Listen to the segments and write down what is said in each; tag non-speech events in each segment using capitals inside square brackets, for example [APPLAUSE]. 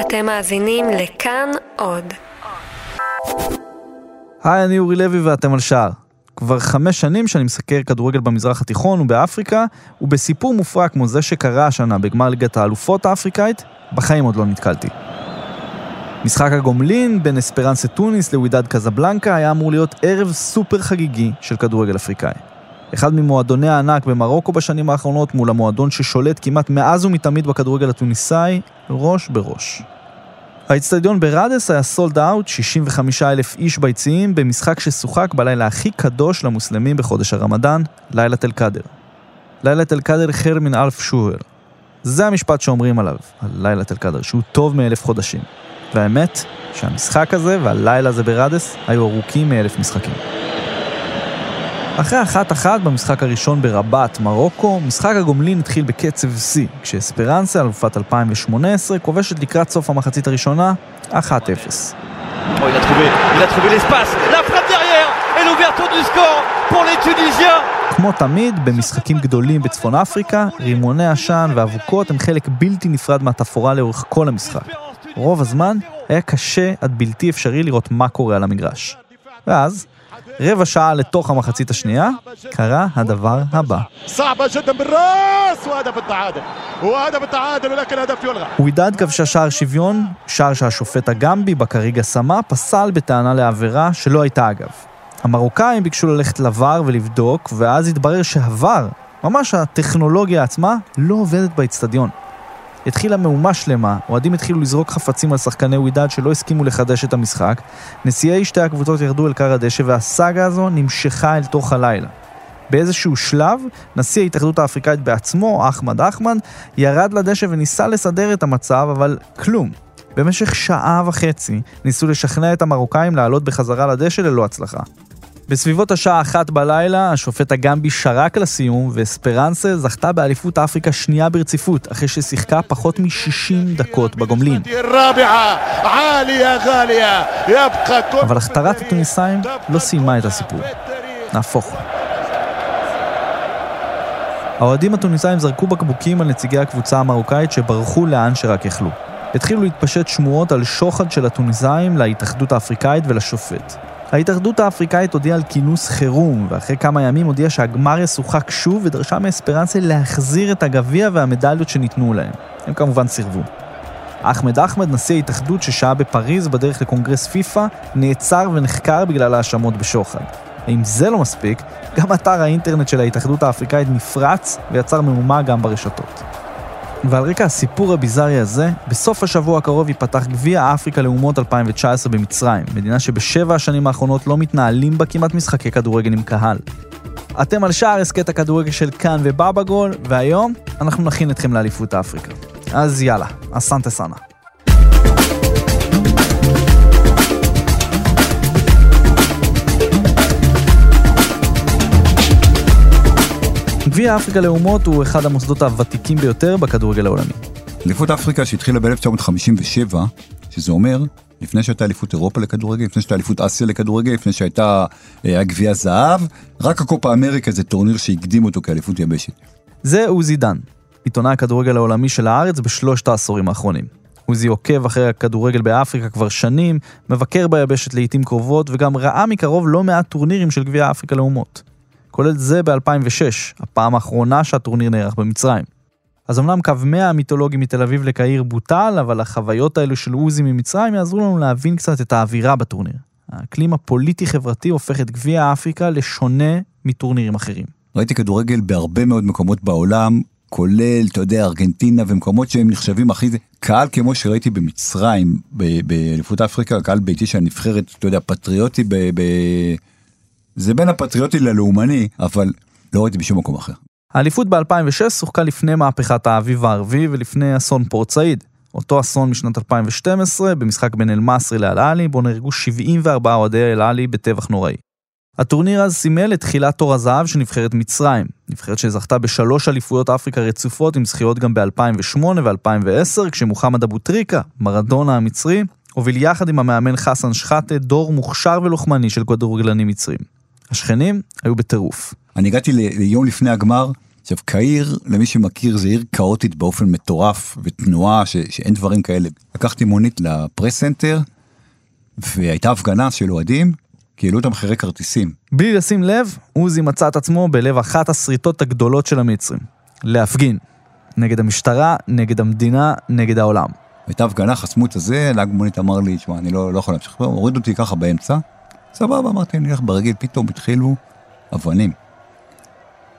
אתם מאזינים לכאן עוד. היי, אני אורי לוי ואתם על שער. כבר חמש שנים שאני מסקר כדורגל במזרח התיכון ובאפריקה, ובסיפור מופרע כמו זה שקרה השנה בגמר ליגת האלופות האפריקאית, בחיים עוד לא נתקלתי. משחק הגומלין בין אספרנסה טוניס לווידד קזבלנקה היה אמור להיות ערב סופר חגיגי של כדורגל אפריקאי. אחד ממועדוני הענק במרוקו בשנים האחרונות מול המועדון ששולט כמעט מאז ומתמיד בכדורגל התוניסאי, ראש בראש. האיצטדיון בראדס היה סולד אאוט, 65 אלף איש ביציעים, במשחק ששוחק בלילה הכי קדוש למוסלמים בחודש הרמדאן, לילה תל קאדר. לילה תל קאדר חיר מן אלף שוהר. זה המשפט שאומרים עליו, על לילה תל קאדר, שהוא טוב מאלף חודשים. והאמת, שהמשחק הזה והלילה הזה בראדס היו ארוכים מאלף משחקים. אחרי אחת-אחת במשחק הראשון ברבת, מרוקו, משחק הגומלין התחיל בקצב שיא, כשאספרנסה, אלופת 2018, כובשת לקראת סוף המחצית הראשונה, 1-0. Oh, il a trouvé, il a trouvé l'espace. La frappe derrière et l'ouverture du score pour les Tunisiens. כמו תמיד, במשחקים גדולים בצפון אפריקה, רימוני עשן ואבוקות הם חלק בלתי נפרד מהתפאורה לאורך כל המשחק. רוב הזמן היה קשה עד בלתי אפשרי לראות מה קורה על המגרש. ואז, רבע שעה לתוך המחצית השנייה, קרה הדבר הבא. ווידד כבשה שער שוויון, שער שהשופט הגמבי בקריגה סמה פסל בטענה לעבירה שלא הייתה אגב. המרוקאים ביקשו ללכת לVAR ולבדוק, ואז התברר שהVAR, ממש הטכנולוגיה עצמה, לא עובדת באצטדיון. התחילה מהומה שלמה, אוהדים התחילו לזרוק חפצים על שחקני ווידד שלא הסכימו לחדש את המשחק, נשיאי שתי הקבוצות ירדו אל כר הדשא והסאגה הזו נמשכה אל תוך הלילה. באיזשהו שלב, נשיא ההתאחדות האפריקאית בעצמו, אחמד אחמד, ירד לדשא וניסה לסדר את המצב, אבל כלום. במשך שעה וחצי ניסו לשכנע את המרוקאים לעלות בחזרה לדשא ללא הצלחה. בסביבות השעה אחת בלילה, השופט הגמבי שרק לסיום, ואספרנסה זכתה באליפות אפריקה שנייה ברציפות, אחרי ששיחקה פחות מ-60 דקות בגומלין. אבל הכתרת התוניסאים לא סיימה את הסיפור. נהפוך האוהדים התוניסאים זרקו בקבוקים על נציגי הקבוצה המרוקאית שברחו לאן שרק יכלו. התחילו להתפשט שמועות על שוחד של התוניסאים להתאחדות האפריקאית ולשופט. ההתאחדות האפריקאית הודיעה על כינוס חירום, ואחרי כמה ימים הודיעה שהגמר ישוחק שוב ודרשה מאספרנסה להחזיר את הגביע והמדליות שניתנו להם. הם כמובן סירבו. אחמד אחמד, נשיא ההתאחדות ששהה בפריז בדרך לקונגרס פיפ"א, נעצר ונחקר בגלל האשמות בשוחד. אם זה לא מספיק, גם אתר האינטרנט של ההתאחדות האפריקאית נפרץ ויצר מהומה גם ברשתות. ועל רקע הסיפור הביזארי הזה, בסוף השבוע הקרוב ייפתח גביע אפריקה לאומות 2019 במצרים, מדינה שבשבע השנים האחרונות לא מתנהלים בה כמעט משחקי כדורגל עם קהל. אתם על שער הסכת הכדורגל של כאן ובבא גול, והיום אנחנו נכין אתכם לאליפות אפריקה. אז יאללה, אסנטה סאנה. גביע אפריקה לאומות הוא אחד המוסדות הוותיקים ביותר בכדורגל העולמי. אליפות אפריקה שהתחילה ב-1957, שזה אומר, לפני שהייתה אליפות אירופה לכדורגל, לפני שהייתה אליפות אסיה לכדורגל, לפני שהייתה אה, הגביע זהב, רק הקופה אמריקה זה טורניר שהקדים אותו כאליפות יבשת. זה עוזי דן, עיתונאי הכדורגל העולמי של הארץ בשלושת העשורים האחרונים. עוזי עוקב אחרי הכדורגל באפריקה כבר שנים, מבקר ביבשת לעיתים קרובות, וגם ראה מקרוב לא מעט טורנירים של גביע אפריקה לאומות. כולל זה ב-2006, הפעם האחרונה שהטורניר נערך במצרים. אז אמנם קו 100 המיתולוגי מתל אביב לקהיר בוטל, אבל החוויות האלו של עוזי ממצרים יעזרו לנו להבין קצת את האווירה בטורניר. האקלים הפוליטי-חברתי הופך את גביע אפריקה לשונה מטורנירים אחרים. ראיתי כדורגל בהרבה מאוד מקומות בעולם, כולל, אתה יודע, ארגנטינה ומקומות שהם נחשבים הכי. קהל כמו שראיתי במצרים, באליפות אפריקה, קהל ביתי של הנבחרת, אתה יודע, פטריוטי ב... ב- זה בין הפטריוטי ללאומני, אבל לא ראיתי בשום מקום אחר. האליפות ב-2006 שוחקה לפני מהפכת האביב הערבי ולפני אסון פורט סעיד. אותו אסון משנת 2012 במשחק בין אל-מסרי לאל-עלי, בו נהרגו 74 אוהדי אל-עלי בטבח נוראי. הטורניר אז סימל את תחילת תור הזהב של נבחרת מצרים, נבחרת שזכתה בשלוש אליפויות אפריקה רצופות עם זכיות גם ב-2008 ו-2010, כשמוחמד אבו טריקה, מרדונה המצרי, הוביל יחד עם המאמן חסן שחאטה דור מוכשר ולוחמני של כדורגלנים מצרים. השכנים היו בטירוף. אני הגעתי ליום לפני הגמר, עכשיו, קהיר, למי שמכיר, זה עיר כאוטית באופן מטורף, ותנועה ש, שאין דברים כאלה. לקחתי מונית ל press center, והייתה הפגנה של אוהדים, כי העלו את המחירי כרטיסים. בלי לשים לב, עוזי מצא את עצמו בלב אחת השריטות הגדולות של המצרים. להפגין. נגד המשטרה, נגד המדינה, נגד העולם. הייתה הפגנה, חסמו את הזה, נהג מונית אמר לי, שמע, אני לא, לא יכול להמשיך, הוריד אותי ככה באמצע, סבבה, אמרתי, אני אלך ברגיל, פתאום התחילו אבנים.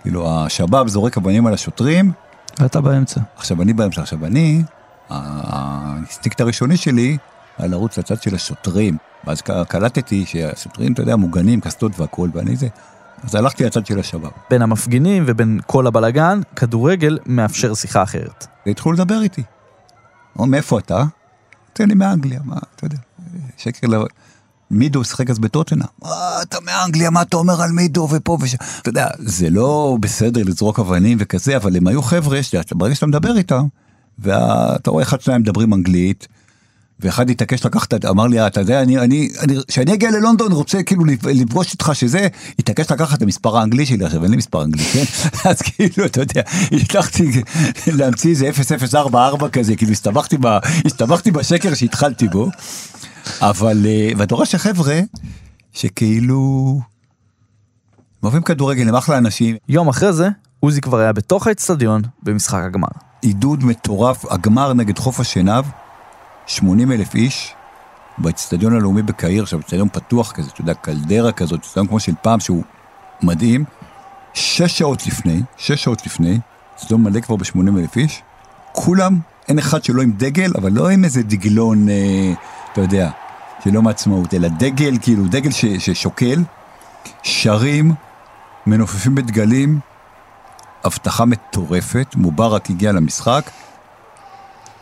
כאילו, השבאב זורק אבנים על השוטרים, ואתה באמצע. עכשיו אני באמצע, עכשיו אני, האינסטינקט הראשוני שלי, היה לרוץ לצד של השוטרים, ואז קלטתי שהשוטרים, אתה יודע, מוגנים, קסדות והכול, ואני זה, אז הלכתי לצד של השבאב. בין המפגינים ובין כל הבלגן, כדורגל מאפשר שיחה אחרת. והתחילו לדבר איתי. אמרו, מאיפה אתה? אמרתי מאנגליה, מה, אתה יודע, שקר ל... מידו שיחק אז בטוטנהאם. מה, אתה מאנגליה, מה אתה אומר על מידו ופה וש... אתה יודע, זה לא בסדר לזרוק אבנים וכזה, אבל הם היו חבר'ה, ברגע שאתה מדבר איתם, ואתה רואה אחד שניים מדברים אנגלית, ואחד התעקש לקחת, אמר לי, אתה יודע, אני, אני, אני, כשאני אגיע ללונדון, רוצה כאילו לפגוש איתך שזה, התעקש לקחת את המספר האנגלי שלי, עכשיו אין לי מספר אנגלי, כן? [LAUGHS] אז כאילו, אתה יודע, הצלחתי להמציא איזה 0044 כזה, כאילו הסתבכתי, ב, הסתבכתי בשקר שהתחלתי בו, אבל, אה, ואתה רואה שחבר'ה, שכאילו, אוהבים כדורגל, הם אחלה אנשים, יום אחרי זה, עוזי כבר היה בתוך האצטדיון במשחק הגמר. עידוד מטורף, הגמר נגד חוף השנהב, 80 אלף איש, באצטדיון הלאומי בקהיר, עכשיו אצטדיון פתוח כזה, אתה יודע, קלדרה כזאת, אצטדיון כמו של פעם, שהוא מדהים. שש שעות לפני, שש שעות לפני, אצטדיון מלא כבר ב-80 אלף איש, כולם, אין אחד שלא עם דגל, אבל לא עם איזה דגלון, אה, אתה יודע, של יום העצמאות, אלא דגל, כאילו, דגל ש, ששוקל, שרים, מנופפים בדגלים, הבטחה מטורפת, מובארק הגיע למשחק,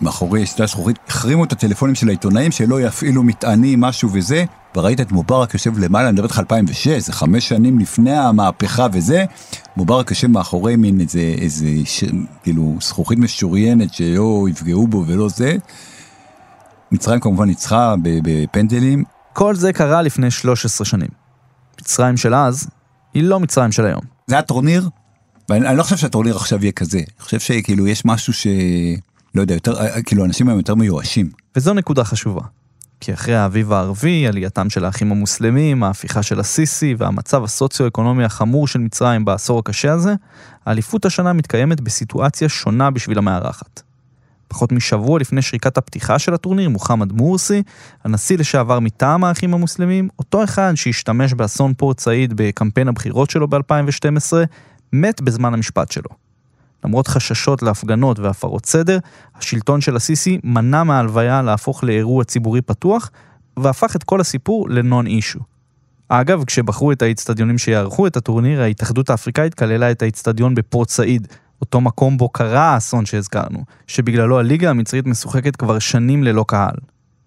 מאחורי שתי הזכוכית, החרימו את הטלפונים של העיתונאים שלא יפעילו מטענים, משהו וזה, וראית את מובארק יושב למעלה, אני מדבר איתך 2006, זה חמש שנים לפני המהפכה וזה, מובארק יושב מאחורי מין איזה, איזה, ש... כאילו, זכוכית משוריינת שלא יפגעו בו ולא זה. מצרים כמובן ניצחה בפנדלים, כל זה קרה לפני 13 שנים. מצרים של אז, היא לא מצרים של היום. זה היה טורניר, ואני אני לא חושב שהטורניר עכשיו יהיה כזה, אני חושב שכאילו יש משהו ש... לא יודע, יותר, כאילו אנשים היום יותר מיואשים. וזו נקודה חשובה. כי אחרי האביב הערבי, עלייתם של האחים המוסלמים, ההפיכה של הסיסי והמצב הסוציו-אקונומי החמור של מצרים בעשור הקשה הזה, האליפות השנה מתקיימת בסיטואציה שונה בשביל המארחת. פחות משבוע לפני שריקת הפתיחה של הטורניר, מוחמד מורסי, הנשיא לשעבר מטעם האחים המוסלמים, אותו אחד שהשתמש באסון פורט סעיד בקמפיין הבחירות שלו ב-2012, מת בזמן המשפט שלו. למרות חששות להפגנות והפרות סדר, השלטון של הסיסי מנע מההלוויה להפוך לאירוע ציבורי פתוח, והפך את כל הסיפור לנון אישו. אגב, כשבחרו את האיצטדיונים שיערכו את הטורניר, ההתאחדות האפריקאית כללה את האיצטדיון בפורט סעיד, אותו מקום בו קרה האסון שהזכרנו, שבגללו הליגה המצרית משוחקת כבר שנים ללא קהל.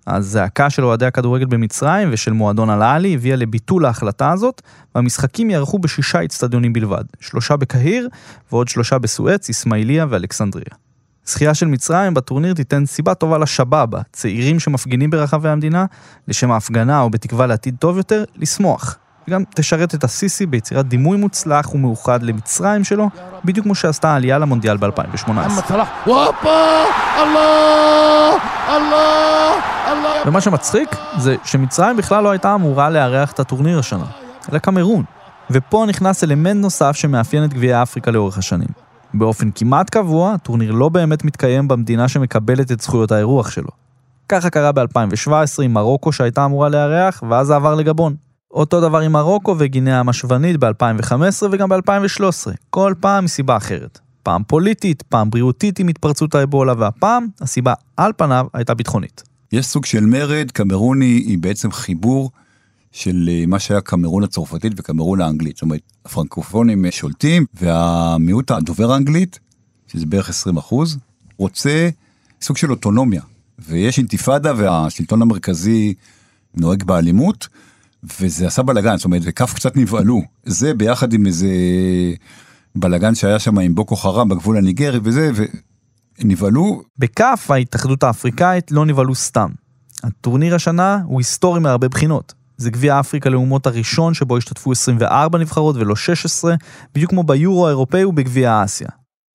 הזעקה של אוהדי הכדורגל במצרים ושל מועדון אל-עלי הביאה לביטול ההחלטה הזאת, והמשחקים יערכו בשישה אצטדיונים בלבד, שלושה בקהיר ועוד שלושה בסואץ, אסמאעיליה ואלכסנדריה. זכייה של מצרים בטורניר תיתן סיבה טובה לשבאב, הצעירים שמפגינים ברחבי המדינה, לשם ההפגנה או בתקווה לעתיד טוב יותר, לשמוח. וגם תשרת את הסיסי ביצירת דימוי מוצלח ומאוחד למצרים שלו, בדיוק כמו שעשתה העלייה למונדיאל ב-2018. ומה שמצחיק זה שמצרים בכלל לא הייתה אמורה לארח את הטורניר השנה, אלא קמרון. ופה נכנס אלמנט נוסף שמאפיין את גביעי אפריקה לאורך השנים. באופן כמעט קבוע, הטורניר לא באמת מתקיים במדינה שמקבלת את זכויות האירוח שלו. ככה קרה ב-2017 עם מרוקו שהייתה אמורה לארח, ואז זה עבר לגבון. אותו דבר עם מרוקו וגינאה המשוונית ב-2015 וגם ב-2013, כל פעם מסיבה אחרת. פעם פוליטית, פעם בריאותית עם התפרצות האבולה, והפעם הסיבה על פניו הייתה ביטחונית. יש סוג של מרד, קמרוני היא בעצם חיבור של אה, מה שהיה קמרון הצרפתית וקמרון האנגלית. זאת אומרת, הפרנקופונים שולטים, והמיעוט הדובר האנגלית, שזה בערך 20 אחוז, רוצה סוג של אוטונומיה. ויש אינתיפאדה והשלטון המרכזי נוהג באלימות, וזה עשה בלאגן, זאת אומרת, וכף קצת נבהלו. זה ביחד עם איזה בלאגן שהיה שם עם בוקו חרם בגבול הניגרי וזה, ונבהלו, בכף ההתאחדות האפריקאית לא נבהלו סתם. הטורניר השנה הוא היסטורי מהרבה בחינות. זה גביע אפריקה לאומות הראשון שבו השתתפו 24 נבחרות ולא 16, בדיוק כמו ביורו האירופאי ובגביע אסיה.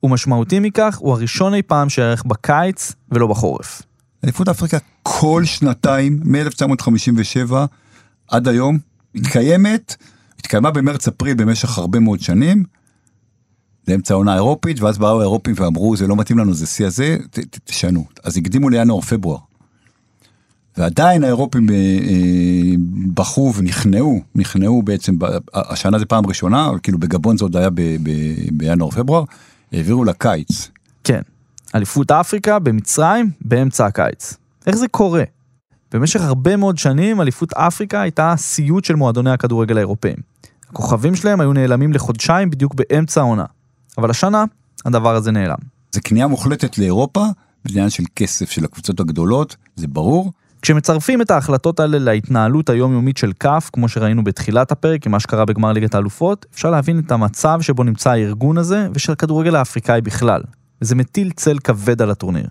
ומשמעותי מכך, הוא הראשון אי פעם שיערך בקיץ ולא בחורף. אליפות אפריקה כל שנתיים, מ-1957 עד היום, מתקיימת, התקיימה במרץ-אפריל במשך הרבה מאוד שנים, לאמצע העונה האירופית, ואז באו האירופים ואמרו, זה לא מתאים לנו, זה שיא הזה, ת, תשנו. אז הקדימו לינואר-פברואר. ועדיין האירופים אה, אה, בכו ונכנעו, נכנעו בעצם, השנה זה פעם ראשונה, כאילו בגבון זה עוד היה בינואר-פברואר, העבירו לקיץ. כן, אליפות אפריקה במצרים באמצע הקיץ. איך זה קורה? במשך הרבה מאוד שנים אליפות אפריקה הייתה סיוט של מועדוני הכדורגל האירופאים. הכוכבים שלהם היו נעלמים לחודשיים בדיוק באמצע העונה. אבל השנה הדבר הזה נעלם. זה כניעה מוחלטת לאירופה, בעניין של כסף של הקבוצות הגדולות, זה ברור. כשמצרפים את ההחלטות האלה להתנהלות היומיומית של כאף, כמו שראינו בתחילת הפרק עם מה שקרה בגמר ליגת האלופות, אפשר להבין את המצב שבו נמצא הארגון הזה ושל הכדורגל האפריקאי בכלל. וזה מטיל צל כבד על הטורניר.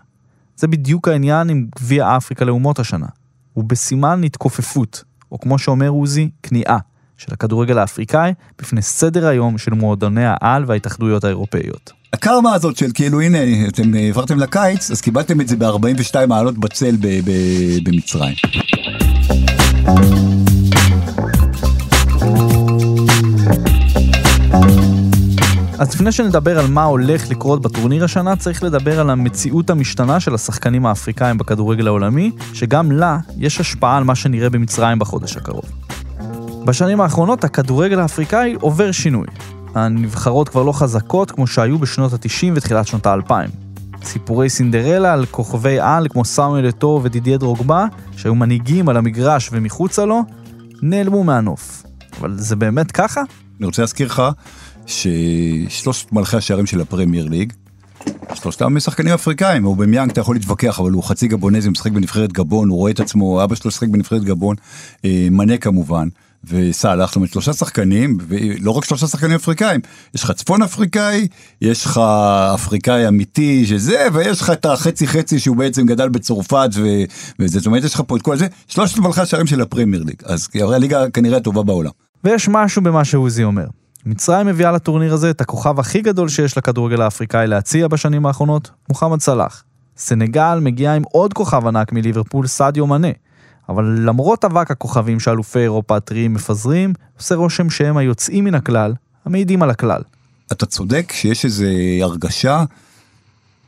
זה בדיוק העניין עם גביע אפריקה לאומות השנה. הוא בסימן התכופפות, או כמו שאומר עוזי, כניעה, של הכדורגל האפריקאי בפני סדר היום של מועדוני העל וההתאחדויות האירופאיות. הקרמה הזאת של כאילו הנה אתם העברתם לקיץ אז קיבלתם את זה ב-42 מעלות בצל במצרים. אז לפני שנדבר על מה הולך לקרות בטורניר השנה, צריך לדבר על המציאות המשתנה של השחקנים האפריקאים בכדורגל העולמי, שגם לה יש השפעה על מה שנראה במצרים בחודש הקרוב. בשנים האחרונות הכדורגל האפריקאי עובר שינוי. הנבחרות כבר לא חזקות כמו שהיו בשנות ה-90 ותחילת שנות ה-2000. סיפורי סינדרלה על כוכבי על כמו סמואל אתו ודידיה דרוגבה, שהיו מנהיגים על המגרש ומחוצה לו, נעלמו מהנוף. אבל זה באמת ככה? אני רוצה להזכיר לך ששלושת מלכי השערים של הפרמייר ליג, שלושתם שחקנים אפריקאים, הוא במיאנג אתה יכול להתווכח, אבל הוא חצי גבונזי, הוא משחק בנבחרת גבון, הוא רואה את עצמו, אבא שלו משחק בנבחרת גבון, אה, מנה כמובן. וסאלח, זאת אומרת שלושה שחקנים, ולא רק שלושה שחקנים אפריקאים, יש לך צפון אפריקאי, יש לך אפריקאי אמיתי שזה, ויש לך את החצי חצי שהוא בעצם גדל בצרפת ו... וזה, זאת אומרת יש לך פה את כל זה, שלושת מלכי השערים של הפרמייר ליג, אז הליגה כנראה הטובה בעולם. ויש משהו במה שעוזי אומר. מצרים מביאה לטורניר הזה את הכוכב הכי גדול שיש לכדורגל האפריקאי להציע בשנים האחרונות, מוחמד סלאח. סנגל מגיע עם עוד כוכב ענק מליברפול, סעדיו מנה. אבל למרות אבק הכוכבים שאלופי אירופה הטריים מפזרים, עושה רושם שהם היוצאים מן הכלל, המעידים על הכלל. אתה צודק שיש איזו הרגשה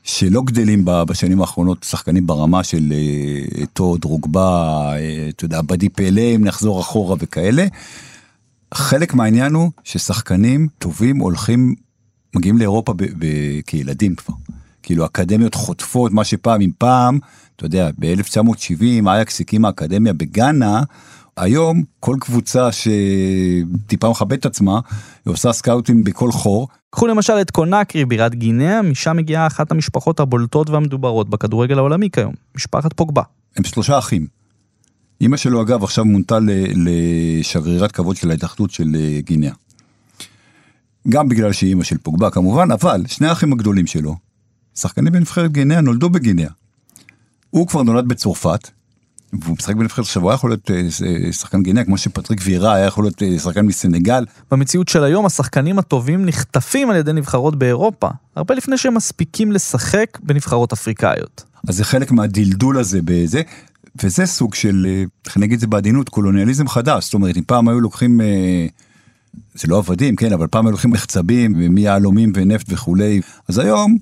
שלא גדלים בשנים האחרונות שחקנים ברמה של אה, דרוגבה, אה, אתה יודע, בדי פלא, אם נחזור אחורה וכאלה. חלק מהעניין הוא ששחקנים טובים הולכים, מגיעים לאירופה כילדים כבר. כאילו אקדמיות חוטפות, מה שפעם עם פעם, אתה יודע, ב-1970 אייקס הקימה אקדמיה בגאנה, היום כל קבוצה שטיפה מכבדת את עצמה, היא עושה סקאוטים בכל חור. קחו למשל את קונקרי בירת גינאה, משם מגיעה אחת המשפחות הבולטות והמדוברות בכדורגל העולמי כיום, משפחת פוגבה. הם שלושה אחים. אימא שלו אגב עכשיו מונתה לשגרירת כבוד של ההתאחדות של אה, גינאה. גם בגלל שהיא אימא של פוגבה כמובן, אבל שני האחים הגדולים שלו, שחקנים בנבחרת גינאה, נולדו בגינאה. הוא כבר נולד בצרפת, והוא משחק בנבחרת עכשיו, הוא היה יכול להיות אה, אה, שחקן גינאה, כמו שפטריק וירה היה יכול להיות שחקן מסנגל. במציאות של היום השחקנים הטובים נחטפים על ידי נבחרות באירופה, הרבה לפני שהם מספיקים לשחק בנבחרות אפריקאיות. אז זה חלק מהדלדול הזה בזה, וזה סוג של, איך אגיד את זה בעדינות, קולוניאליזם חדש, זאת אומרת, אם פעם היו לוקחים, זה לא עבדים, כן, אבל פעם היו לוקחים מחצבים, מיהלומים ונפט וכולי, אז היום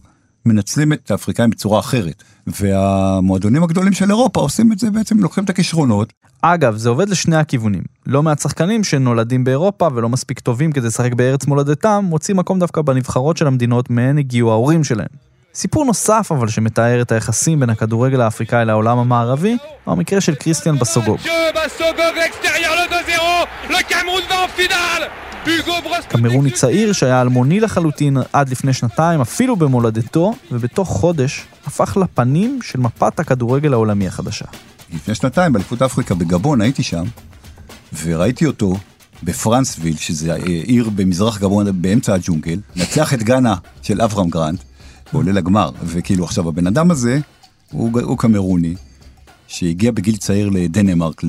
מנצלים את האפריקאים בצורה אחרת. והמועדונים הגדולים של אירופה עושים את זה בעצם, לוקחים את הכישרונות. אגב, זה עובד לשני הכיוונים. לא מעט שחקנים שנולדים באירופה ולא מספיק טובים כדי לשחק בארץ מולדתם, מוצאים מקום דווקא בנבחרות של המדינות מהן הגיעו ההורים שלהם. סיפור נוסף אבל שמתאר את היחסים בין הכדורגל האפריקאי לעולם המערבי, הוא המקרה של קריסטיאן בסוגוג. קמרוני צעיר שהיה אלמוני לחלוטין עד לפני שנתיים, אפילו במולדתו, ובתוך חודש הפך לפנים של מפת הכדורגל העולמי החדשה. לפני שנתיים באליפות אפריקה בגבון הייתי שם, וראיתי אותו בפרנסוויל, שזה עיר במזרח גבון באמצע הג'ונגל, נצח את גאנה של אברהם גרנט, ועולה לגמר, וכאילו עכשיו הבן אדם הזה, הוא, הוא קמרוני, שהגיע בגיל צעיר לדנמרק,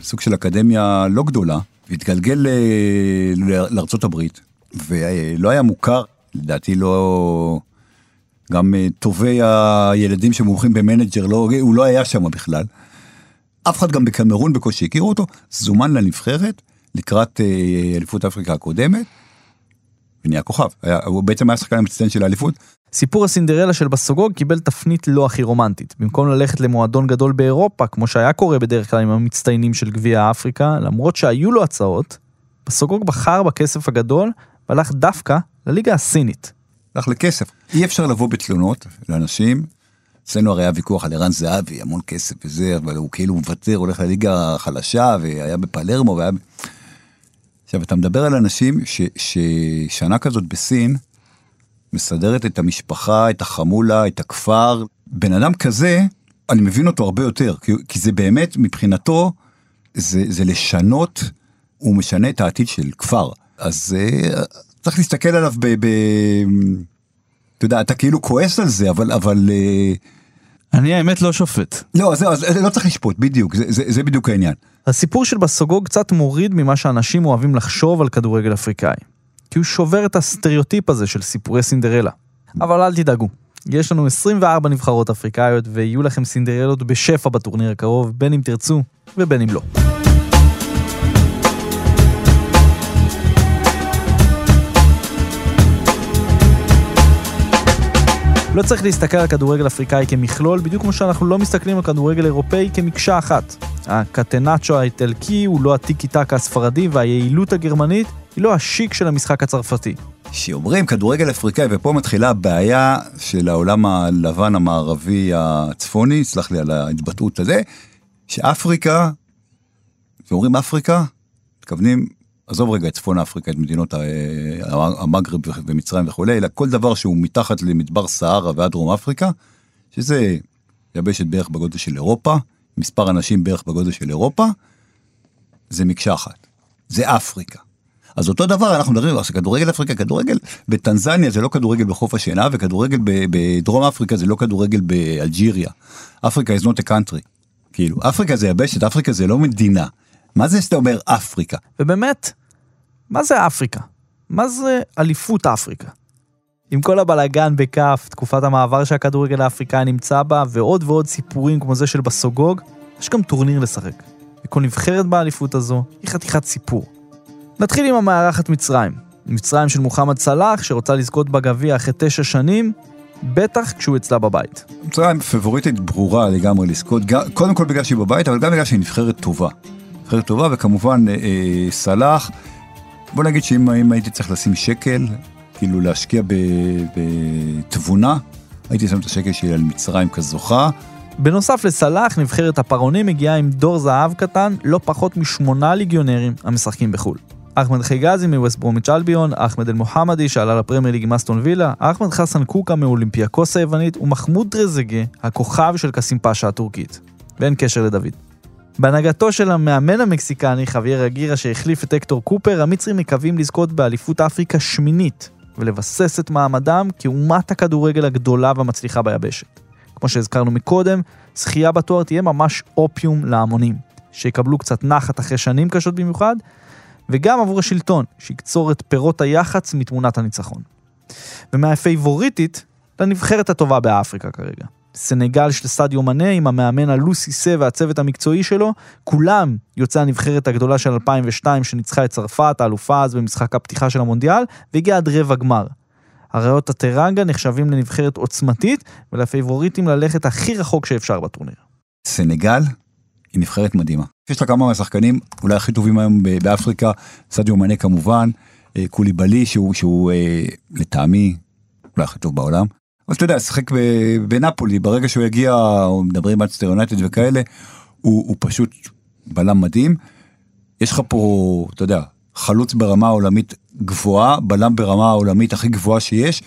לסוג של אקדמיה לא גדולה, והתגלגל לארצות הברית, ולא היה מוכר, לדעתי לא... גם טובי הילדים שמומחים במנג'ר, לא, הוא לא היה שם בכלל. אף אחד גם בקמרון בקושי הכירו אותו, זומן לנבחרת לקראת אליפות אפריקה הקודמת, ונהיה כוכב. היה, הוא בעצם היה שחקן המצטיין של האליפות. סיפור הסינדרלה של בסוגוג קיבל תפנית לא הכי רומנטית. במקום ללכת למועדון גדול באירופה, כמו שהיה קורה בדרך כלל עם המצטיינים של גביע אפריקה, למרות שהיו לו הצעות, בסוגוג בחר בכסף הגדול והלך דווקא לליגה הסינית. הלך לכסף. אי אפשר לבוא בתלונות לאנשים. אצלנו הרי היה ויכוח על ערן זהבי, המון כסף וזה, אבל הוא כאילו מוותר, הולך לליגה החלשה, והיה בפלרמו, והיה... עכשיו, אתה מדבר על אנשים ש, ששנה כזאת בסין, מסדרת את המשפחה, את החמולה, את הכפר. בן אדם כזה, אני מבין אותו הרבה יותר, כי, כי זה באמת, מבחינתו, זה, זה לשנות, הוא משנה את העתיד של כפר. אז uh, צריך להסתכל עליו ב... ב אתה יודע, אתה כאילו כועס על זה, אבל... אבל uh, אני האמת לא שופט. לא, זה, זה לא צריך לשפוט, בדיוק, זה, זה, זה בדיוק העניין. הסיפור של בסוגוג קצת מוריד ממה שאנשים אוהבים לחשוב על כדורגל אפריקאי. כי הוא שובר את הסטריאוטיפ הזה של סיפורי סינדרלה. אבל אל תדאגו, יש לנו 24 נבחרות אפריקאיות ויהיו לכם סינדרלות בשפע בטורניר הקרוב, בין אם תרצו ובין אם לא. לא צריך להסתכל על כדורגל אפריקאי כמכלול, בדיוק כמו שאנחנו לא מסתכלים על כדורגל אירופאי כמקשה אחת. הקטנצ'ו האיטלקי הוא לא הטיקי טקה הספרדי והיעילות הגרמנית היא לא השיק של המשחק הצרפתי. כשאומרים כדורגל אפריקאי, ופה מתחילה הבעיה של העולם הלבן המערבי הצפוני, סלח לי על ההתבטאות הזה, שאפריקה, כשאומרים אפריקה, מתכוונים עזוב רגע את צפון אפריקה, את מדינות המגרב ומצרים וכולי, אלא כל דבר שהוא מתחת למדבר סהרה ועד דרום אפריקה, שזה יבשת בערך בגודל של אירופה, מספר אנשים בערך בגודל של אירופה, זה מקשה אחת. זה אפריקה. אז אותו דבר אנחנו מדברים על כדורגל אפריקה, כדורגל בטנזניה זה לא כדורגל בחוף השינה, וכדורגל בדרום אפריקה זה לא כדורגל באלג'יריה. אפריקה is not a country. כאילו, אפריקה זה יבשת, אפריקה זה לא מדינה. מה זה שאתה אומר אפריקה? ובאמת, מה זה אפריקה? מה זה אליפות אפריקה? עם כל הבלאגן בכף, תקופת המעבר שהכדורגל האפריקאי נמצא בה, ועוד ועוד סיפורים כמו זה של בסוגוג, יש גם טורניר לשחק. וכל נבחרת באליפות הזו היא חתיכת סיפור. נתחיל עם המארחת מצרים. מצרים של מוחמד סלאח, שרוצה לזכות בגביע אחרי תשע שנים, בטח כשהוא אצלה בבית. מצרים פבוריטית ברורה לגמרי לזכות, קודם כל בגלל שהיא בבית, אבל גם בגלל שהיא נבחרת טובה. נבחרת טובה, וכמובן אה, אה, סלאח. בוא נגיד שאם הייתי צריך לשים שקל, כאילו להשקיע בתבונה, הייתי שם את השקל שלי על מצרים כזוכה. בנוסף לסלאח, נבחרת הפרעונים מגיעה עם דור זהב קטן, לא פחות משמונה ליגיונרים המשחקים בחו"ל. אחמד חיגזי מווסט ברומיץ' אלביון, אחמד אל-מוחמדי שעלה לפרמייר ליג עם אסטון וילה, אחמד חסן קוקה מאולימפיאקוס היוונית ומחמוד דרזגה, הכוכב של קסים פאשה הטורקית. ואין קשר לדוד. בהנהגתו של המאמן המקסיקני חוויאר אגירה שהחליף את אקטור קופר, המצרים מקווים לזכות באליפות אפריקה שמינית ולבסס את מעמדם כאומת הכדורגל הגדולה והמצליחה ביבשת. כמו שהזכרנו מקודם, זכייה בתואר תהיה ממש אופיום להמונים, שיקבלו קצת נחת אחרי שנים קשות במיוחד, וגם עבור השלטון, שיקצור את פירות היח"צ מתמונת הניצחון. ומהפייבוריטית לנבחרת הטובה באפריקה כרגע. סנגל של סדיו מנה עם המאמן הלוסי סה והצוות המקצועי שלו, כולם יוצאי הנבחרת הגדולה של 2002 שניצחה את צרפת, האלופה אז במשחק הפתיחה של המונדיאל, והגיעה עד רבע גמר. הריאות הטרנגה נחשבים לנבחרת עוצמתית ולפייבוריטים ללכת הכי רחוק שאפשר בטורניר. סנגל היא נבחרת מדהימה. יש לה כמה מהשחקנים אולי הכי טובים היום באפריקה, סדיו מנה כמובן, אה, קוליבלי שהוא, שהוא אה, לטעמי אולי הכי טוב בעולם. אבל אתה יודע, משחק בנפולי, ברגע שהוא יגיע, או מדברים על סיטי, יונייטד וכאלה, הוא, הוא פשוט בלם מדהים. יש לך פה, אתה יודע, חלוץ ברמה עולמית גבוהה, בלם ברמה העולמית הכי גבוהה שיש,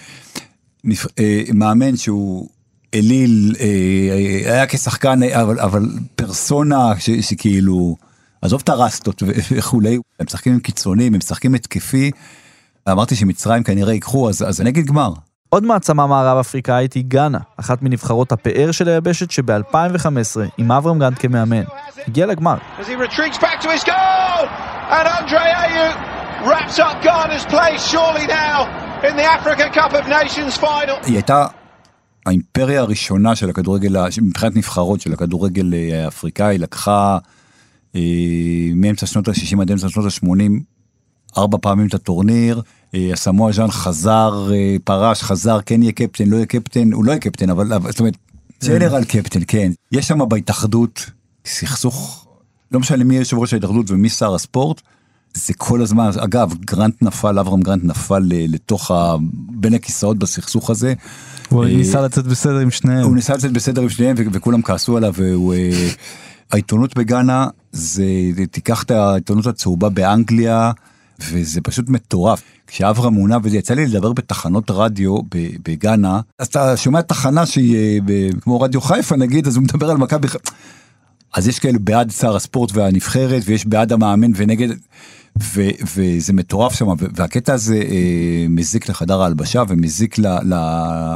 אה, מאמן שהוא אליל, אה, היה כשחקן, אבל, אבל פרסונה ש, שכאילו, עזוב את הרסטות וכולי, הם משחקים עם קיצונים, הם משחקים התקפי. אמרתי שמצרים כנראה ייקחו, אז, אז אני אגיד גמר. עוד מעצמה מערב אפריקאית היא גאנה, אחת מנבחרות הפאר של היבשת שב-2015, עם אברהם גרנט כמאמן, הגיע לגמר. היא הייתה האימפריה הראשונה של הכדורגל, מבחינת נבחרות של הכדורגל אה, האפריקאי, לקחה אה, מאמצע שנות ה-60 עד אמצע שנות ה-80 ארבע פעמים את הטורניר. אה, הסמואל ז'אן חזר, אה, פרש, חזר, כן יהיה קפטן, לא יהיה קפטן, הוא לא יהיה קפטן, אבל זאת אומרת, ג'נרל קפטן, כן. יש שם בהתאחדות סכסוך, לא משנה מי יושב ראש ההתאחדות ומי שר הספורט, זה כל הזמן, אגב, גרנט נפל, אברהם גרנט נפל אה, לתוך ה... בין הכיסאות בסכסוך הזה. הוא ניסה לצאת בסדר עם שניהם. הוא ניסה לצאת בסדר עם שניהם וכולם כעסו עליו והוא... העיתונות בגאנה זה תיקח את העיתונות הצהובה באנגליה וזה פשוט מטורף. כשאברהם מונה וזה יצא לי לדבר בתחנות רדיו בגאנה אז אתה שומע תחנה שהיא אה, כמו רדיו חיפה נגיד אז הוא מדבר על מכבי חיפה. אז יש כאלה בעד שר הספורט והנבחרת ויש בעד המאמן ונגד ו, וזה מטורף שם והקטע הזה אה, מזיק לחדר ההלבשה ומזיק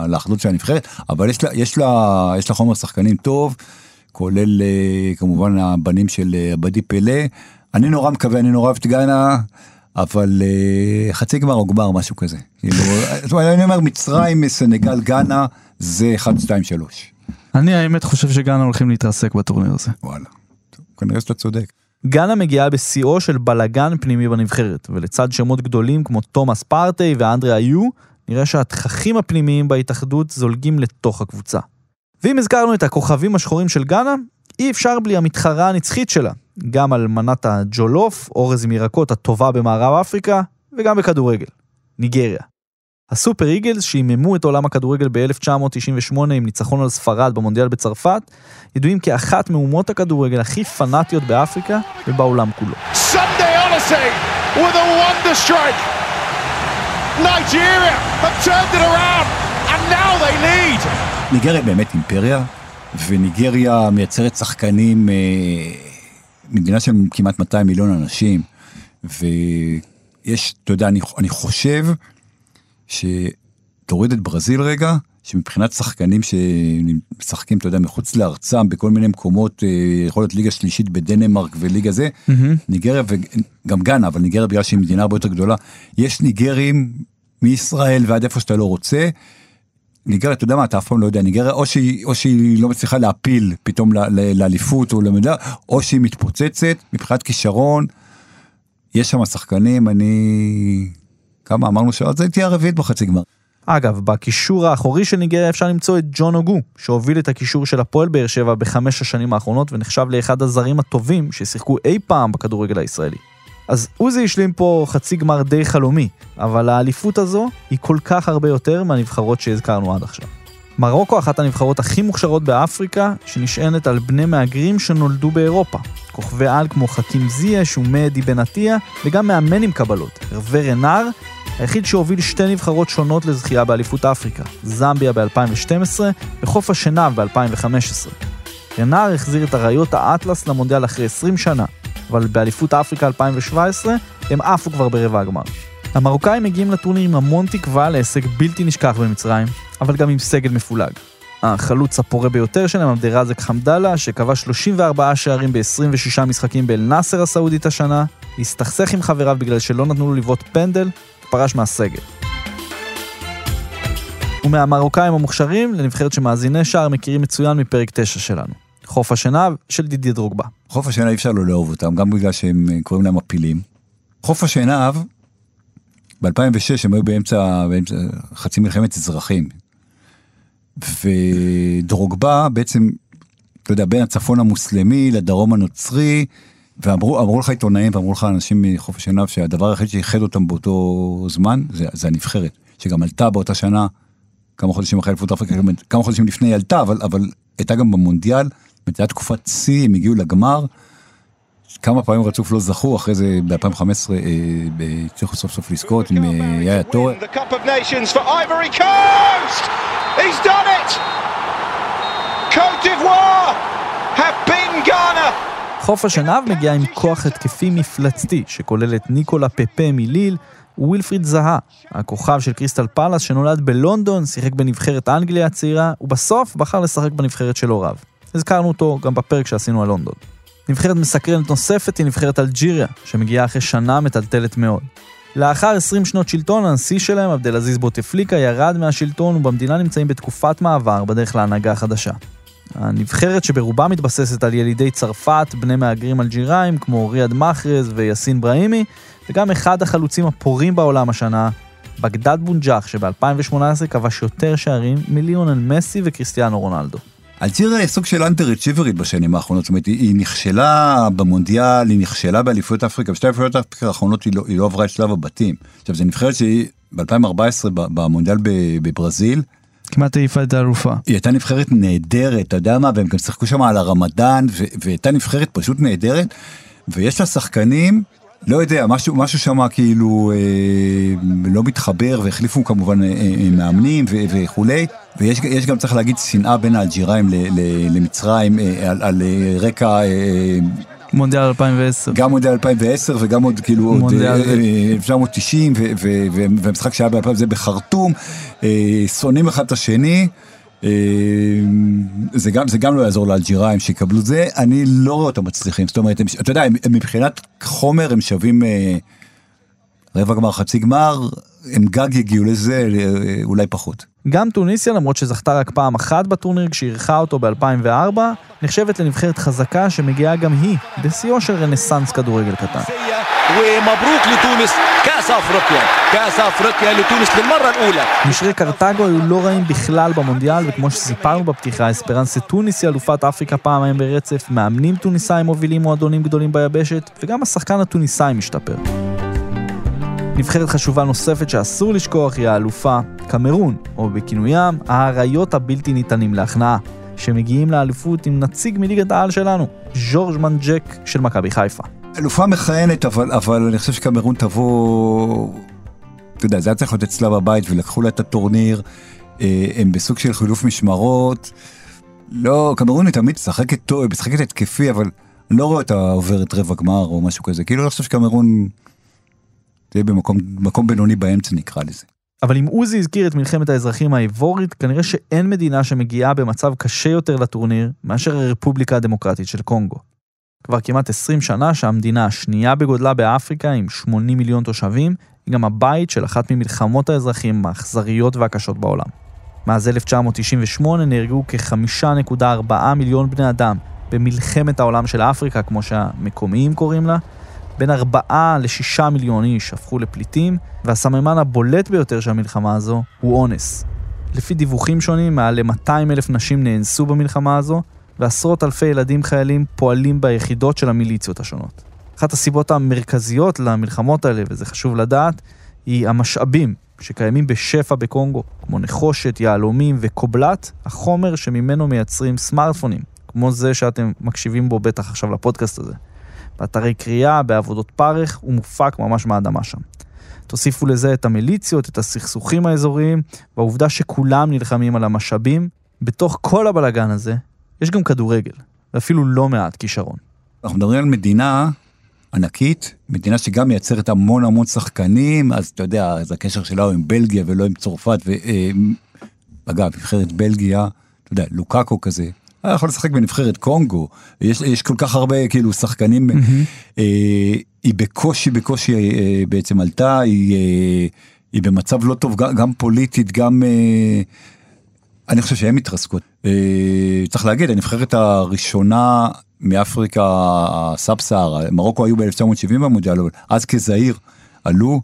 לאחדות של הנבחרת אבל יש לה, יש לה, יש לה חומר שחקנים טוב כולל אה, כמובן הבנים של אה, עבדי פלא אני נורא מקווה אני נורא אוהב את גאנה אבל אה, חצי גמר או גמר משהו כזה כאילו אני אומר מצרים סנגל גאנה זה 1 2 3 אני האמת חושב שגאנה הולכים להתרסק בטורניר הזה. וואלה. כנראה שאתה צודק. גאנה מגיעה בשיאו של בלאגן פנימי בנבחרת, ולצד שמות גדולים כמו תומאס פארטי ואנדרי איו, נראה שהתככים הפנימיים בהתאחדות זולגים לתוך הקבוצה. ואם הזכרנו את הכוכבים השחורים של גאנה, אי אפשר בלי המתחרה הנצחית שלה, גם על מנת הג'ולוף, אורז עם ירקות הטובה במערב אפריקה, וגם בכדורגל, ניגריה. הסופר איגלס שהיממו את עולם הכדורגל ב-1998 עם ניצחון על ספרד במונדיאל בצרפת, ידועים כאחת מאומות הכדורגל הכי פנאטיות באפריקה ובעולם כולו. Sunday Odyssey with a wonder strike. Nigeria have turned it around and now they lead. ניגריה באמת אימפריה, וניגריה מייצרת שחקנים, אה, מדינה של כמעט 200 מיליון אנשים, ויש, אתה יודע, אני, אני חושב שתוריד את ברזיל רגע, שמבחינת שחקנים שמשחקים, אתה יודע, מחוץ לארצם, בכל מיני מקומות, אה, יכול להיות ליגה שלישית בדנמרק וליגה זה, ניגריה וגם גאנה, אבל ניגריה בגלל שהיא מדינה הרבה יותר גדולה, יש ניגרים מישראל ועד איפה שאתה לא רוצה, ניגריה, אתה יודע מה, אתה אף פעם לא יודע, ניגריה, או שהיא, או שהיא לא מצליחה להפיל פתאום לאליפות או למדע, או שהיא מתפוצצת מבחינת כישרון. יש שם שחקנים, אני... כמה אמרנו זה תהיה הרביעית בחצי גמר. אגב, בקישור האחורי של ניגריה אפשר למצוא את ג'ון אוגו, שהוביל את הקישור של הפועל באר שבע בחמש השנים האחרונות ונחשב לאחד הזרים הטובים ששיחקו אי פעם בכדורגל הישראלי. אז עוזי השלים פה חצי גמר די חלומי, אבל האליפות הזו היא כל כך הרבה יותר מהנבחרות שהזכרנו עד עכשיו. מרוקו אחת הנבחרות הכי מוכשרות באפריקה, שנשענת על בני מהגרים שנולדו באירופה. כוכבי על כמו חכים זייש ומהדי בן עטיה, וגם מאמן עם קבלות, הרווה רנר, היחיד שהוביל שתי נבחרות שונות לזכייה באליפות אפריקה, זמביה ב-2012 וחוף השנהב ב-2015. רנר החזיר את אריות האטלס למונדיאל אחרי 20 שנה, אבל באליפות אפריקה 2017 הם עפו כבר ברבע הגמר. המרוקאים מגיעים לטורניר עם המון תקווה להישג בלתי נשכח במצרים, אבל גם עם סגל מפולג. החלוץ הפורה ביותר שלהם, עבדרזק חמדאללה, שקבע 34 שערים ב-26 משחקים באל-נאסר הסעודית השנה, הסתכסך עם חבריו בגלל שלא נתנו לו לבעוט פנדל, ופרש מהסגל. ומהמרוקאים המוכשרים לנבחרת שמאזיני שער מכירים מצוין מפרק 9 שלנו. חוף השנהב של דידי דרוגבה. חוף השנהב אי אפשר לא לאהוב אותם, גם בגלל שהם אה, קוראים להם מפילים. חוף השנהב, ב-2006 הם היו באמצע, באמצע חצי מלחמת אזרחים. ודרוגבה בעצם, אתה יודע, בין הצפון המוסלמי לדרום הנוצרי, ואמרו אמרו לך עיתונאים ואמרו לך אנשים מחוף השנהב שהדבר היחיד שאיחד אותם באותו זמן זה, זה הנבחרת, שגם עלתה באותה שנה, כמה חודשים אחרי אליפות אפריקה, כמה חודשים לפני היא עלתה, אבל, אבל הייתה גם במונדיאל, זאת הייתה תקופת שיא, הם הגיעו לגמר. כמה פעמים רצוף לא זכו, אחרי זה ב-2015 הצליחו סוף סוף לזכות עם אה, יאיה טורה. חוף השנהב מגיע עם כוח התקפי מפלצתי, שכולל את ניקולה פפה מליל, ווילפריד זהה, הכוכב של קריסטל פלאס שנולד בלונדון, שיחק בנבחרת אנגליה הצעירה, ובסוף בחר לשחק בנבחרת של הוריו. הזכרנו אותו גם בפרק שעשינו על לונדון. נבחרת מסקרנת נוספת היא נבחרת אלג'יריה, שמגיעה אחרי שנה מטלטלת מאוד. לאחר 20 שנות שלטון, הנשיא שלהם, עבדל עזיז בוטפליקה, ירד מהשלטון ובמדינה נמצאים בתקופת מעבר בדרך להנהגה החדשה. הנבחרת שברובה מתבססת על ילידי צרפת, בני מהגרים אלג'יראים כמו ריאד מחרז ויאסין בראימי, וגם אחד החלוצים הפורים בעולם השנה, בגדד בונג'אח, שב-2018 כבש יותר שערים מליונל מסי וכריסטיאנו רונלדו. אלג'יריה היא סוג של אנטר אצ'יברית בשנים האחרונות, זאת אומרת, היא, היא נכשלה במונדיאל, היא נכשלה באליפויות אפריקה, בשתי אליפויות אפריקה האחרונות היא לא, היא לא עברה את שלב הבתים. עכשיו, זו נבחרת שהיא ב-2014 במונדיאל בברזיל, כמעט העיפה את האלופה. היא הייתה נבחרת נהדרת, אתה יודע מה, והם גם שיחקו שם על הרמדאן, והייתה נבחרת פשוט נהדרת, ויש לה שחקנים, לא יודע, משהו, משהו שם כאילו אה, לא מתחבר, והחליפו כמובן אה, אה, מאמנים ו, וכולי, ויש גם, צריך להגיד, שנאה בין האלג'יראים למצרים אה, על, על אה, רקע... אה, מונדיאל 2010. גם מונדיאל 2010 וגם עוד כאילו. עוד 1990 והמשחק שהיה ב-2000 זה בחרטום, שונאים אחד את השני. זה גם, זה גם לא יעזור לאלג'יראים שיקבלו זה, אני לא רואה אותם מצליחים, זאת אומרת, הם, אתה יודע, הם, מבחינת חומר הם שווים אה, רבע גמר, חצי גמר, הם גג יגיעו לזה, אולי פחות. גם טוניסיה, למרות שזכתה רק פעם אחת בטורניר כשאירחה אותו ב-2004, נחשבת לנבחרת חזקה שמגיעה גם היא בשיאו של רנסאנס כדורגל קטן. נשרי קרטגו היו לא רעים בכלל במונדיאל, וכמו שסיפרנו בפתיחה, אספרנסה טוניס היא אלופת אפריקה פעמיים ברצף, מאמנים טוניסאים מובילים מועדונים גדולים ביבשת, וגם השחקן הטוניסאי משתפר. נבחרת חשובה נוספת שאסור לשכוח היא האלופה קמרון, או בכינוים האריות הבלתי ניתנים להכנעה, שמגיעים לאליפות עם נציג מליגת העל שלנו, ז'ורג' מנדג'ק של מכבי חיפה. אלופה מכהנת, אבל, אבל אני חושב שקמרון תבוא... אתה יודע, זה היה צריך להיות אצלה בבית ולקחו לה את הטורניר, אה, הם בסוג של חילוף משמרות. לא, קמרון היא תמיד משחקת טוב, משחקת התקפי, אבל לא רואה אותה עוברת רבע גמר או משהו כזה. כאילו, אני חושב שקמרון תהיה במקום בינוני באמצע נקרא לזה. אבל אם עוזי הזכיר את מלחמת האזרחים האיבורית, כנראה שאין מדינה שמגיעה במצב קשה יותר לטורניר מאשר הרפובליקה הדמוקרטית של קונגו. כבר כמעט 20 שנה שהמדינה השנייה בגודלה באפריקה עם 80 מיליון תושבים, היא גם הבית של אחת ממלחמות האזרחים האכזריות והקשות בעולם. מאז 1998 נהרגו כ-5.4 מיליון בני אדם במלחמת העולם של אפריקה, כמו שהמקומיים קוראים לה, בין 4 ל-6 מיליון איש הפכו לפליטים, והסממן הבולט ביותר של המלחמה הזו הוא אונס. לפי דיווחים שונים, מעל ל-200 אלף נשים נאנסו במלחמה הזו, ועשרות אלפי ילדים חיילים פועלים ביחידות של המיליציות השונות. אחת הסיבות המרכזיות למלחמות האלה, וזה חשוב לדעת, היא המשאבים שקיימים בשפע בקונגו, כמו נחושת, יהלומים וקובלת, החומר שממנו מייצרים סמארטפונים, כמו זה שאתם מקשיבים בו בטח עכשיו לפודקאסט הזה. באתרי קריאה, בעבודות פרך, הוא מופק ממש מהאדמה שם. תוסיפו לזה את המיליציות, את הסכסוכים האזוריים, והעובדה שכולם נלחמים על המשאבים. בתוך כל הבלגן הזה, יש גם כדורגל, ואפילו לא מעט כישרון. אנחנו מדברים על מדינה ענקית, מדינה שגם מייצרת המון המון שחקנים, אז אתה יודע, אז הקשר שלה הוא עם בלגיה ולא עם צרפת, ואגב, אה, נבחרת בלגיה, אתה יודע, לוקאקו כזה, היה יכול לשחק בנבחרת קונגו, יש, יש כל כך הרבה כאילו שחקנים, mm-hmm. אה, היא בקושי בקושי אה, בעצם עלתה, היא, אה, היא במצב לא טוב גם, גם פוליטית, גם... אה, אני חושב שהן מתרסקות. אה, צריך להגיד, הנבחרת הראשונה מאפריקה הסאב סהרה, מרוקו היו ב-1970 במונדיאל, אז כזעיר עלו,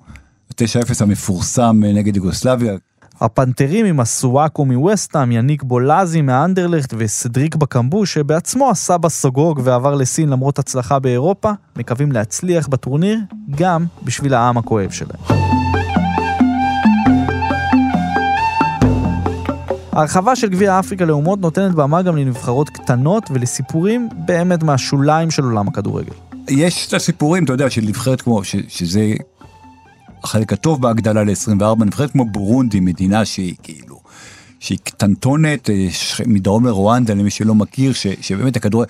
9-0 המפורסם נגד יוגוסלביה. הפנתרים עם הסוואקו מווסטהאם, יניק בולאזי מהאנדרלכט וסדריק בקמבו, שבעצמו עשה בסוגוג ועבר לסין למרות הצלחה באירופה, מקווים להצליח בטורניר גם בשביל העם הכואב שלהם. ההרחבה של גביע אפריקה לאומות נותנת במה גם לנבחרות קטנות ולסיפורים באמת מהשוליים של עולם הכדורגל. יש את הסיפורים, אתה יודע, של נבחרת כמו, ש, שזה החלק הטוב בהגדלה ל-24, נבחרת כמו בורונדי, מדינה שהיא כאילו שהיא קטנטונת, אה, מדרום לרואנדה, למי שלא מכיר, ש, שבאמת הכדור...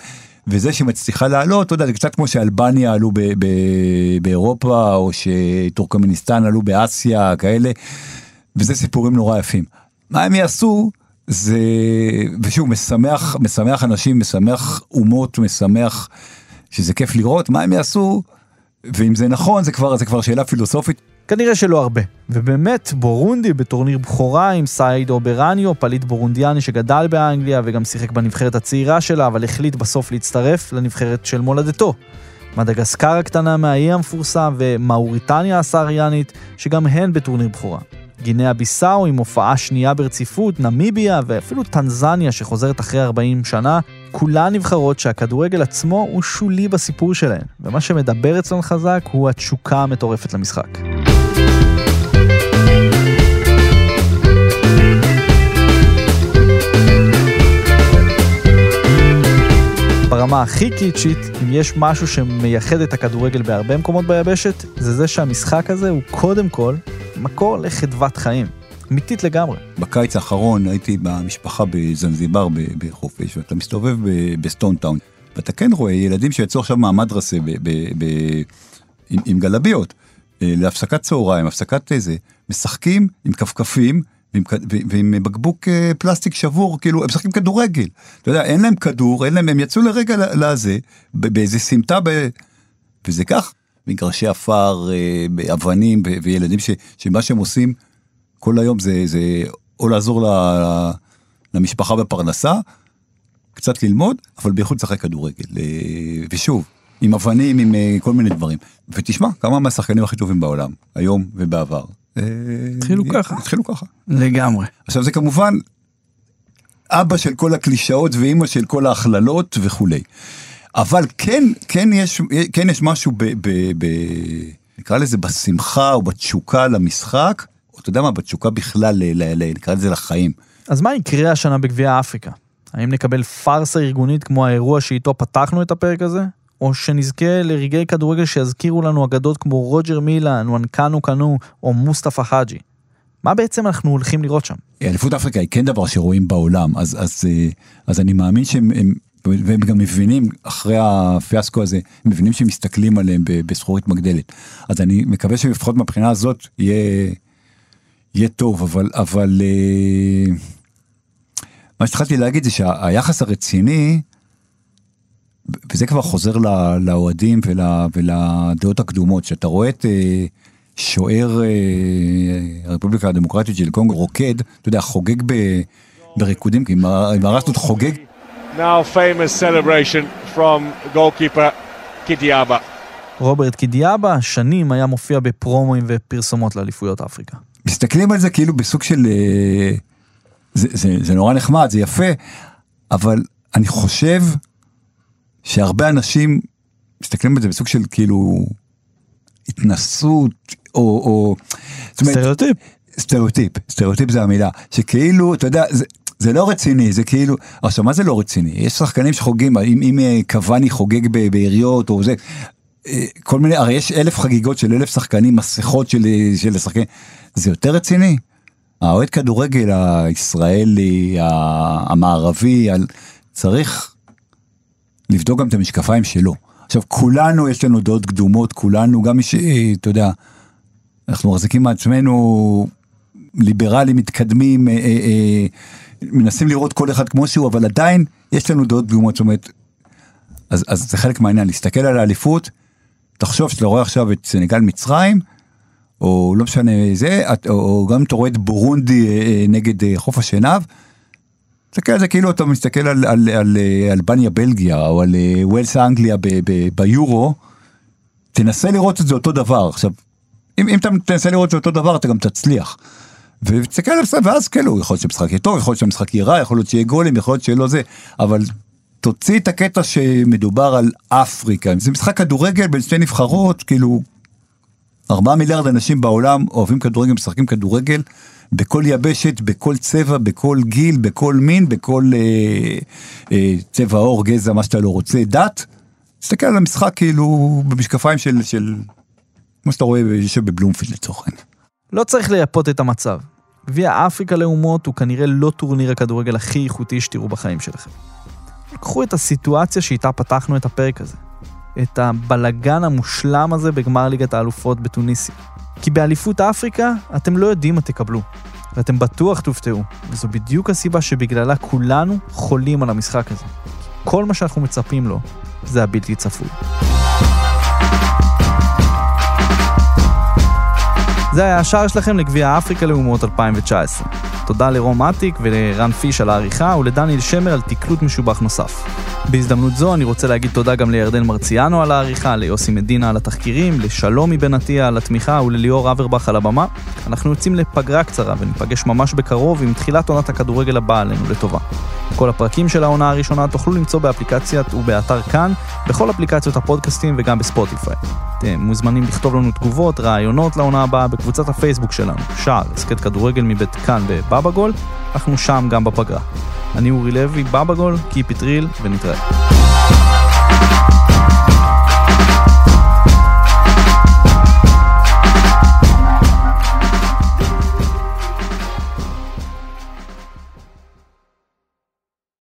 וזה שמצליחה לעלות, אתה יודע, זה קצת כמו שאלבניה עלו ב, ב, באירופה, או שטורקמניסטן עלו באסיה, כאלה, וזה סיפורים נורא יפים. מה הם יעשו, זה, ושוב, משמח, משמח אנשים, משמח אומות, משמח שזה כיף לראות, מה הם יעשו, ואם זה נכון, זה כבר, זה כבר שאלה פילוסופית. כנראה שלא הרבה. ובאמת, בורונדי בטורניר בכורה עם סעידו ברהינו, פליט בורונדיאני שגדל באנגליה וגם שיחק בנבחרת הצעירה שלה, אבל החליט בסוף להצטרף לנבחרת של מולדתו. מדגסקר הקטנה מהאי המפורסם ומאוריטניה הסהריאנית, שגם הן בטורניר בכורה. גינאה ביסאו עם הופעה שנייה ברציפות, נמיביה ואפילו טנזניה שחוזרת אחרי 40 שנה, כולן נבחרות שהכדורגל עצמו הוא שולי בסיפור שלהן, ומה שמדבר אצלן חזק הוא התשוקה המטורפת למשחק. ברמה הכי קיצ'ית, אם יש משהו שמייחד את הכדורגל בהרבה מקומות ביבשת, זה זה שהמשחק הזה הוא קודם כל מקור לחדוות חיים. אמיתית לגמרי. בקיץ האחרון הייתי במשפחה בזנזיבר בחופש, ואתה מסתובב בסטון טאון, ואתה כן רואה ילדים שיצאו עכשיו מהמדרסה עם, עם גלביות, אה, להפסקת צהריים, הפסקת איזה, משחקים עם כפכפים. ועם, ועם בקבוק אה, פלסטיק שבור, כאילו, הם משחקים כדורגל. אתה יודע, אין להם כדור, אין להם, הם יצאו לרגע לזה, באיזה סמטה, ב... וזה כך. מגרשי עפר, אה, אבנים, וילדים ש- שמה שהם עושים כל היום זה, זה או לעזור ל- למשפחה בפרנסה, קצת ללמוד, אבל בייחוד לשחק כדורגל. אה, ושוב, עם אבנים, עם כל מיני דברים. ותשמע, כמה מהשחקנים הכי טובים בעולם, היום ובעבר. אה, התחילו ככה. התחילו ככה. לגמרי. עכשיו זה כמובן אבא של כל הקלישאות ואימא של כל ההכללות וכולי. אבל כן, כן יש, כן יש משהו ב, ב, ב... נקרא לזה בשמחה או בתשוקה למשחק, או אתה יודע מה, בתשוקה בכלל, ל, ל, ל, נקרא לזה לחיים. אז מה יקרה השנה בגביע אפריקה? האם נקבל פארסה ארגונית כמו האירוע שאיתו פתחנו את הפרק הזה? או שנזכה לרגעי כדורגל שיזכירו לנו אגדות כמו רוג'ר מילן, וואנקנו קנו או מוסטפא חאג'י? מה בעצם אנחנו הולכים לראות שם? אליפות אפריקה היא כן דבר שרואים בעולם, אז, אז, אה, אז אני מאמין שהם, הם, והם גם מבינים, אחרי הפיאסקו הזה, הם מבינים מסתכלים עליהם בזכורית מגדלת. אז אני מקווה שלפחות מהבחינה הזאת יהיה, יהיה טוב, אבל, אבל אה, מה שהתחלתי להגיד זה שהיחס הרציני, וזה כבר חוזר ל- לאוהדים ול, ולדעות הקדומות, שאתה רואה את אה, שוער אה, הרפובליקה הדמוקרטית של קונגו רוקד, אתה יודע, חוגג ב, בריקודים, עם הרסטות חוגג, Now famous celebration from goalkeeper Kidiaba. רוברט קידיאבה שנים היה מופיע בפרומואים ופרסומות לאליפויות אפריקה. מסתכלים על זה כאילו בסוג של... אה, זה, זה, זה נורא נחמד, זה יפה, אבל אני חושב שהרבה אנשים מסתכלים על זה בסוג של כאילו התנסות, או... או סטריאוטיפ. סטריאוטיפ, סטריאוטיפ זה המילה, שכאילו, אתה יודע, זה, זה לא רציני, זה כאילו, עכשיו מה זה לא רציני? יש שחקנים שחוגגים, אם, אם אה, קבאני חוגג ביריות או זה, אה, כל מיני, הרי יש אלף חגיגות של אלף שחקנים, מסכות של, של השחקנים, זה יותר רציני? האוהד כדורגל הישראלי, המערבי, צריך לבדוק גם את המשקפיים שלו. עכשיו, כולנו יש לנו דעות קדומות, כולנו, גם מי ש... אתה יודע, אנחנו מחזיקים מעצמנו ליברלים מתקדמים, אה, אה, אה, מנסים לראות כל אחד כמו שהוא, אבל עדיין יש לנו דעות קדומות, זאת אומרת, אז, אז זה חלק מהעניין, להסתכל על האליפות, תחשוב שאתה רואה עכשיו את סנגל מצרים, או לא משנה זה, או, או גם אתה רואה את בורונדי אה, אה, נגד אה, חוף השנהב, תסתכל על זה כאילו אתה מסתכל על, על, על, אה, אלבניה בלגיה, או על אה, ווילס אנגליה ב, ב, ביורו, תנסה לראות את זה אותו דבר. עכשיו, אם, אם אתה תנסה לראות את זה אותו דבר, אתה גם תצליח. ותסתכל על זה, ואז כאילו, יכול להיות שהמשחק יהיה טוב, יכול להיות שהמשחק יהיה רע, יכול להיות שיהיה גולים, יכול להיות שלא זה, אבל תוציא את הקטע שמדובר על אפריקה. זה משחק כדורגל בין שתי נבחרות, כאילו, ארבעה מיליארד אנשים בעולם אוהבים כדורגל, משחקים כדורגל, בכל יבשת, בכל צבע, בכל גיל, בכל מין, בכל אה, אה, צבע עור, גזע, מה שאתה לא רוצה, דת. תסתכל על המשחק כאילו במשקפיים של, של כמו שאתה רואה יושב בבלומפילד לצורך העניין. לא צריך לייפות את המצב. גביע אפריקה לאומות הוא כנראה לא טורניר הכדורגל הכי איכותי שתראו בחיים שלכם. קחו את הסיטואציה שאיתה פתחנו את הפרק הזה. את הבלגן המושלם הזה בגמר ליגת האלופות בתוניסיה. כי באליפות אפריקה אתם לא יודעים מה תקבלו, ואתם בטוח תופתעו, וזו בדיוק הסיבה שבגללה כולנו חולים על המשחק הזה. כל מה שאנחנו מצפים לו זה הבלתי צפוי. זה היה השער שלכם לגביע אפריקה לאומות 2019. תודה לרום אטיק ולרן פיש על העריכה ולדניאל שמר על תקלוט משובח נוסף. בהזדמנות זו אני רוצה להגיד תודה גם לירדן מרציאנו על העריכה, ליוסי מדינה על התחקירים, לשלומי בן עטיה על התמיכה ולליאור אברבך על הבמה. אנחנו יוצאים לפגרה קצרה וניפגש ממש בקרוב עם תחילת עונת הכדורגל הבאה עלינו לטובה. כל הפרקים של העונה הראשונה תוכלו למצוא באפליקציית ובאתר כאן, בכל אפליקציות הפודקאסטים וגם בספוטיפיי. אתם מוזמנים לכתוב לנו תגובות, רעיונות לעונה הבאה בקבוצת הפייסבוק שלנו, שער, הסכת כדורגל מבית כאן בבאבא גול, אנחנו שם גם בפגרה. אני אורי לוי, בבא גול, קיפ איט ריל, ונתראה.